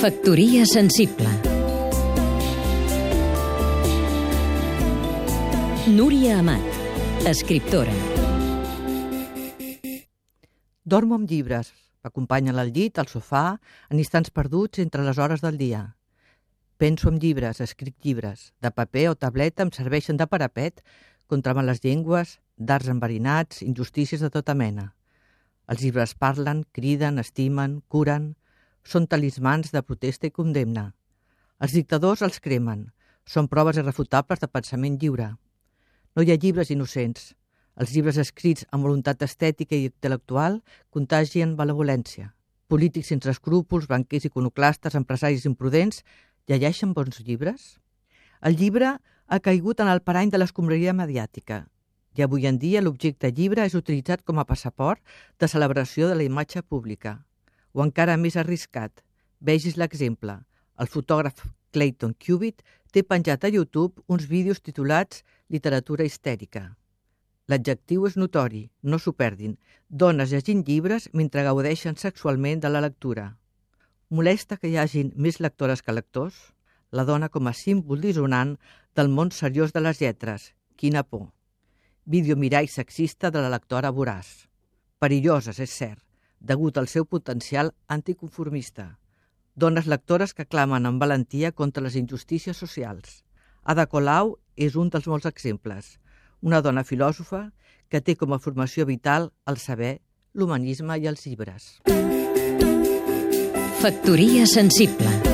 Factoria sensible Núria Amat, escriptora Dormo amb llibres. M'acompanyen al llit, al sofà, en instants perduts entre les hores del dia. Penso en llibres, escric llibres. De paper o tableta em serveixen de parapet contra males llengües, d'arts enverinats, injustícies de tota mena. Els llibres parlen, criden, estimen, curen, són talismans de protesta i condemna. Els dictadors els cremen, són proves irrefutables de pensament lliure. No hi ha llibres innocents. Els llibres escrits amb voluntat estètica i intel·lectual contagien benevolència. Polítics sense escrúpols, banquers iconoclastes, empresaris imprudents, llegeixen bons llibres? El llibre ha caigut en el parany de l'escombraria mediàtica i avui en dia l'objecte llibre és utilitzat com a passaport de celebració de la imatge pública. O encara més arriscat, vegis l'exemple. El fotògraf Clayton Cubitt té penjat a YouTube uns vídeos titulats Literatura histèrica. L'adjectiu és notori, no s'ho perdin. Dones llegint llibres mentre gaudeixen sexualment de la lectura. Molesta que hi hagin més lectores que lectors? La dona com a símbol dissonant del món seriós de les lletres. Quina por. Videomirall sexista de la lectora voraç. Perilloses, és cert, degut al seu potencial anticonformista. Dones lectores que clamen amb valentia contra les injustícies socials. Ada Colau és un dels molts exemples una dona filòsofa que té com a formació vital el saber, l'humanisme i els llibres. Factoria sensible